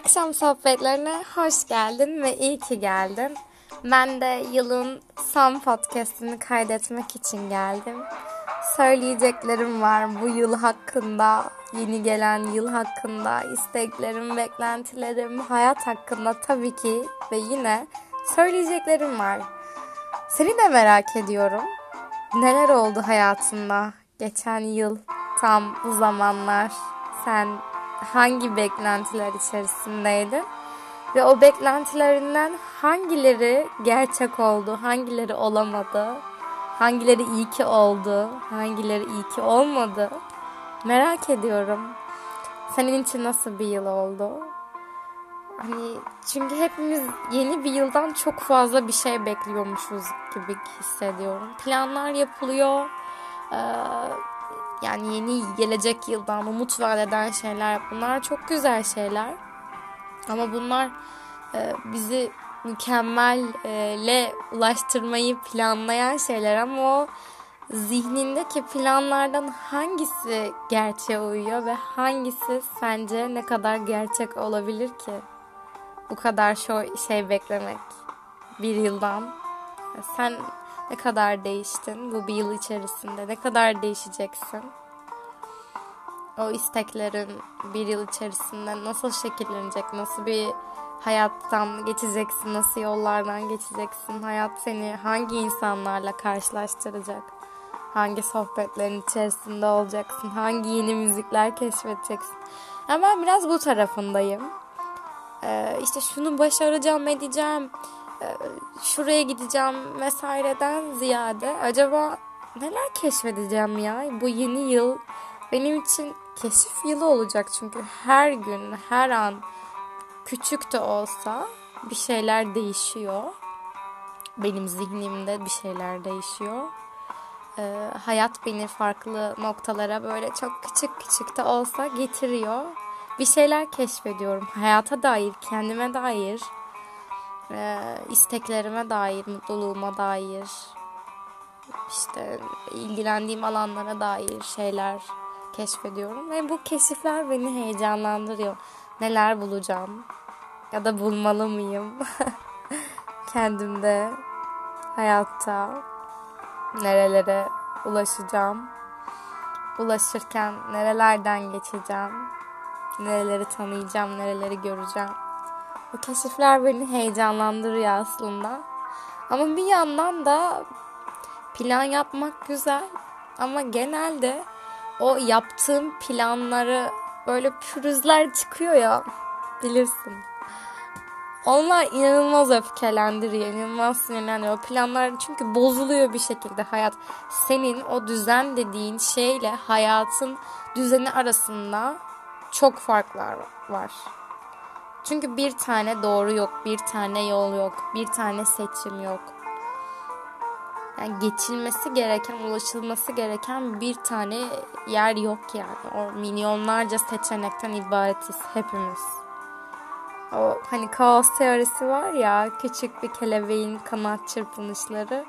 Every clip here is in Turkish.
Akşam sohbetlerine hoş geldin ve iyi ki geldin. Ben de yılın son podcastini kaydetmek için geldim. Söyleyeceklerim var bu yıl hakkında, yeni gelen yıl hakkında, isteklerim, beklentilerim, hayat hakkında tabii ki ve yine söyleyeceklerim var. Seni de merak ediyorum. Neler oldu hayatında geçen yıl tam bu zamanlar? Sen hangi beklentiler içerisindeydin? Ve o beklentilerinden hangileri gerçek oldu, hangileri olamadı, hangileri iyi ki oldu, hangileri iyi ki olmadı? Merak ediyorum. Senin için nasıl bir yıl oldu? Hani çünkü hepimiz yeni bir yıldan çok fazla bir şey bekliyormuşuz gibi hissediyorum. Planlar yapılıyor. Ee, yani yeni gelecek yıldan umut vaat eden şeyler bunlar çok güzel şeyler. Ama bunlar e, bizi mükemmelle ulaştırmayı planlayan şeyler ama o zihnindeki planlardan hangisi gerçeğe uyuyor ve hangisi sence ne kadar gerçek olabilir ki? Bu kadar şey beklemek bir yıldan. Sen ne kadar değiştin bu bir yıl içerisinde? Ne kadar değişeceksin? O isteklerin bir yıl içerisinde nasıl şekillenecek? Nasıl bir hayattan geçeceksin? Nasıl yollardan geçeceksin? Hayat seni hangi insanlarla karşılaştıracak? Hangi sohbetlerin içerisinde olacaksın? Hangi yeni müzikler keşfedeceksin? Yani ben biraz bu tarafındayım. Ee, işte şunu başaracağım, edeceğim şuraya gideceğim vesaireden ziyade acaba neler keşfedeceğim ya? Bu yeni yıl benim için keşif yılı olacak. Çünkü her gün her an küçük de olsa bir şeyler değişiyor. Benim zihnimde bir şeyler değişiyor. Ee, hayat beni farklı noktalara böyle çok küçük küçük de olsa getiriyor. Bir şeyler keşfediyorum hayata dair kendime dair e, isteklerime dair, mutluluğuma dair, işte ilgilendiğim alanlara dair şeyler keşfediyorum. Ve bu keşifler beni heyecanlandırıyor. Neler bulacağım? Ya da bulmalı mıyım? Kendimde, hayatta, nerelere ulaşacağım, ulaşırken nerelerden geçeceğim, nereleri tanıyacağım, nereleri göreceğim. Bu keşifler beni heyecanlandırıyor aslında. Ama bir yandan da plan yapmak güzel. Ama genelde o yaptığım planları böyle pürüzler çıkıyor ya bilirsin. Onlar inanılmaz öfkelendiriyor, inanılmaz sinirlendiriyor. O planlar çünkü bozuluyor bir şekilde hayat. Senin o düzen dediğin şeyle hayatın düzeni arasında çok farklar var. Çünkü bir tane doğru yok, bir tane yol yok, bir tane seçim yok. Yani geçilmesi gereken, ulaşılması gereken bir tane yer yok yani. O milyonlarca seçenekten ibaretiz hepimiz. O hani kaos teorisi var ya, küçük bir kelebeğin kanat çırpınışları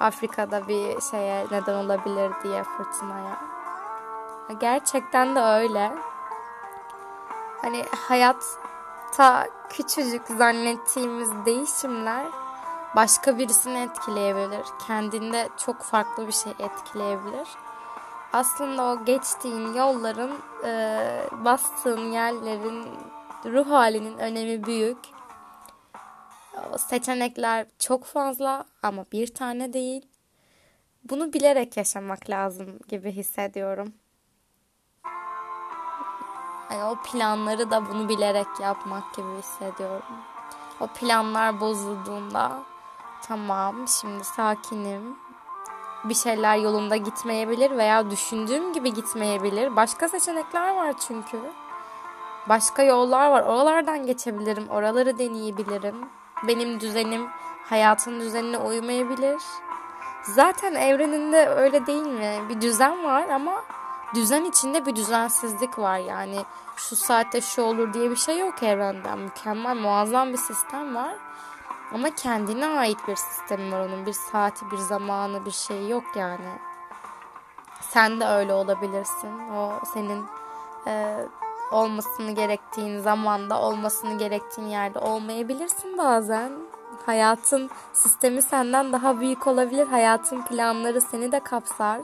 Afrika'da bir şeye neden olabilir diye fırtınaya. Gerçekten de öyle. Hani hayat ta küçücük zannettiğimiz değişimler başka birisini etkileyebilir. Kendinde çok farklı bir şey etkileyebilir. Aslında o geçtiğin yolların, e, bastığın yerlerin, ruh halinin önemi büyük. O seçenekler çok fazla ama bir tane değil. Bunu bilerek yaşamak lazım gibi hissediyorum. Yani o planları da bunu bilerek yapmak gibi hissediyorum. O planlar bozulduğunda tamam şimdi sakinim. Bir şeyler yolunda gitmeyebilir veya düşündüğüm gibi gitmeyebilir. Başka seçenekler var çünkü. Başka yollar var. Oralardan geçebilirim. Oraları deneyebilirim. Benim düzenim hayatın düzenine uymayabilir. Zaten evreninde öyle değil mi? Bir düzen var ama düzen içinde bir düzensizlik var yani şu saatte şu olur diye bir şey yok evrenden mükemmel muazzam bir sistem var ama kendine ait bir sistem var onun bir saati bir zamanı bir şey yok yani sen de öyle olabilirsin o senin e, olmasını gerektiğin zamanda, olmasını gerektiğin yerde olmayabilirsin bazen. Hayatın sistemi senden daha büyük olabilir. Hayatın planları seni de kapsar.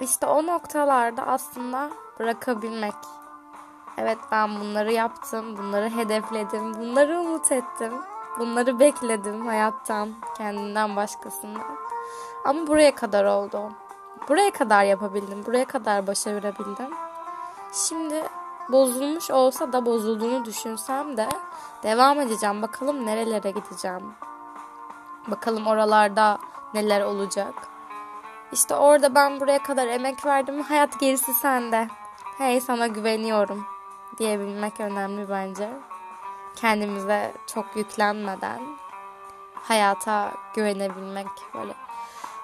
İşte o noktalarda aslında bırakabilmek. Evet ben bunları yaptım, bunları hedefledim, bunları umut ettim. Bunları bekledim hayattan, kendinden başkasından. Ama buraya kadar oldu. Buraya kadar yapabildim, buraya kadar başarabildim. Şimdi bozulmuş olsa da bozulduğunu düşünsem de devam edeceğim. Bakalım nerelere gideceğim. Bakalım oralarda neler olacak. İşte orada ben buraya kadar emek verdim. Hayat gerisi sende. Hey sana güveniyorum diyebilmek önemli bence. Kendimize çok yüklenmeden hayata güvenebilmek böyle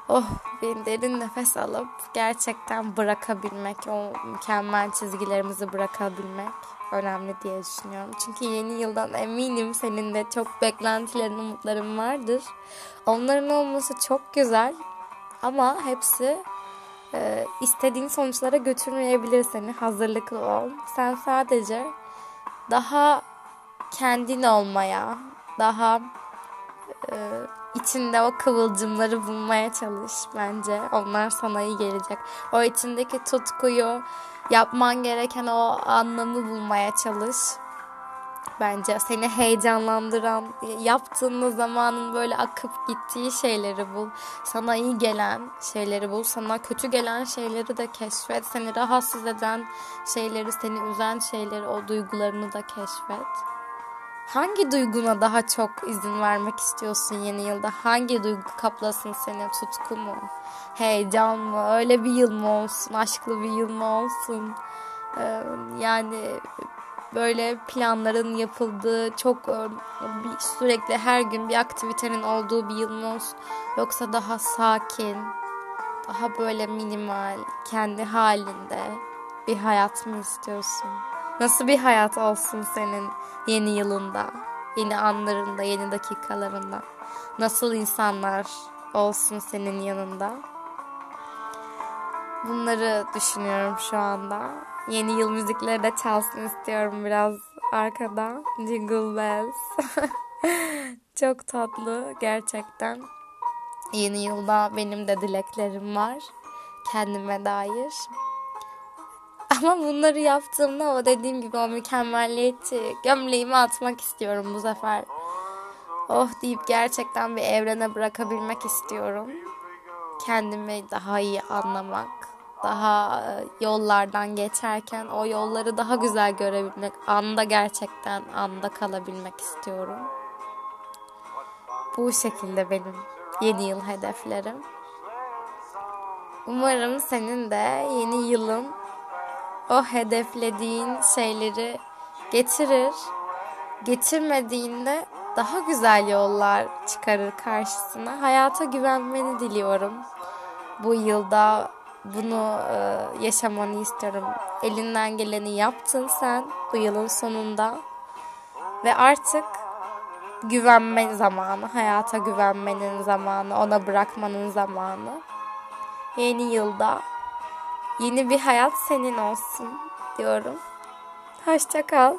oh bir derin nefes alıp gerçekten bırakabilmek, o mükemmel çizgilerimizi bırakabilmek önemli diye düşünüyorum. Çünkü yeni yıldan eminim senin de çok beklentilerin, umutların vardır. Onların olması çok güzel ama hepsi e, istediğin sonuçlara götürmeyebilir seni. Hazırlıklı ol. Sen sadece daha kendin olmaya, daha e, içinde o kıvılcımları bulmaya çalış bence. Onlar sana iyi gelecek. O içindeki tutkuyu, yapman gereken o anlamı bulmaya çalış. Bence seni heyecanlandıran, yaptığın zamanın böyle akıp gittiği şeyleri bul. Sana iyi gelen şeyleri bul. Sana kötü gelen şeyleri de keşfet. Seni rahatsız eden şeyleri, seni üzen şeyleri, o duygularını da keşfet. Hangi duyguna daha çok izin vermek istiyorsun yeni yılda? Hangi duygu kaplasın seni? Tutku mu? Heyecan mı? Öyle bir yıl mı olsun? Aşklı bir yıl mı olsun? Ee, yani böyle planların yapıldığı çok e, sürekli her gün bir aktivitenin olduğu bir yıl mı olsun? Yoksa daha sakin, daha böyle minimal, kendi halinde bir hayat mı istiyorsun? Nasıl bir hayat olsun senin yeni yılında, yeni anlarında, yeni dakikalarında? Nasıl insanlar olsun senin yanında? Bunları düşünüyorum şu anda. Yeni yıl müzikleri de çalsın istiyorum biraz arkada. Jingle Bells. Çok tatlı gerçekten. Yeni yılda benim de dileklerim var. Kendime dair. Ama bunları yaptığımda o dediğim gibi o mükemmelliyeti gömleğimi atmak istiyorum bu sefer. Oh deyip gerçekten bir evrene bırakabilmek istiyorum. Kendimi daha iyi anlamak, daha e, yollardan geçerken o yolları daha güzel görebilmek, anda gerçekten anda kalabilmek istiyorum. Bu şekilde benim yeni yıl hedeflerim. Umarım senin de yeni yılın o hedeflediğin şeyleri getirir. Getirmediğinde daha güzel yollar çıkarır karşısına. Hayata güvenmeni diliyorum. Bu yılda bunu e, yaşamanı istiyorum. Elinden geleni yaptın sen bu yılın sonunda. Ve artık güvenme zamanı, hayata güvenmenin zamanı, ona bırakmanın zamanı. Yeni yılda yeni bir hayat senin olsun diyorum. Hoşça kal.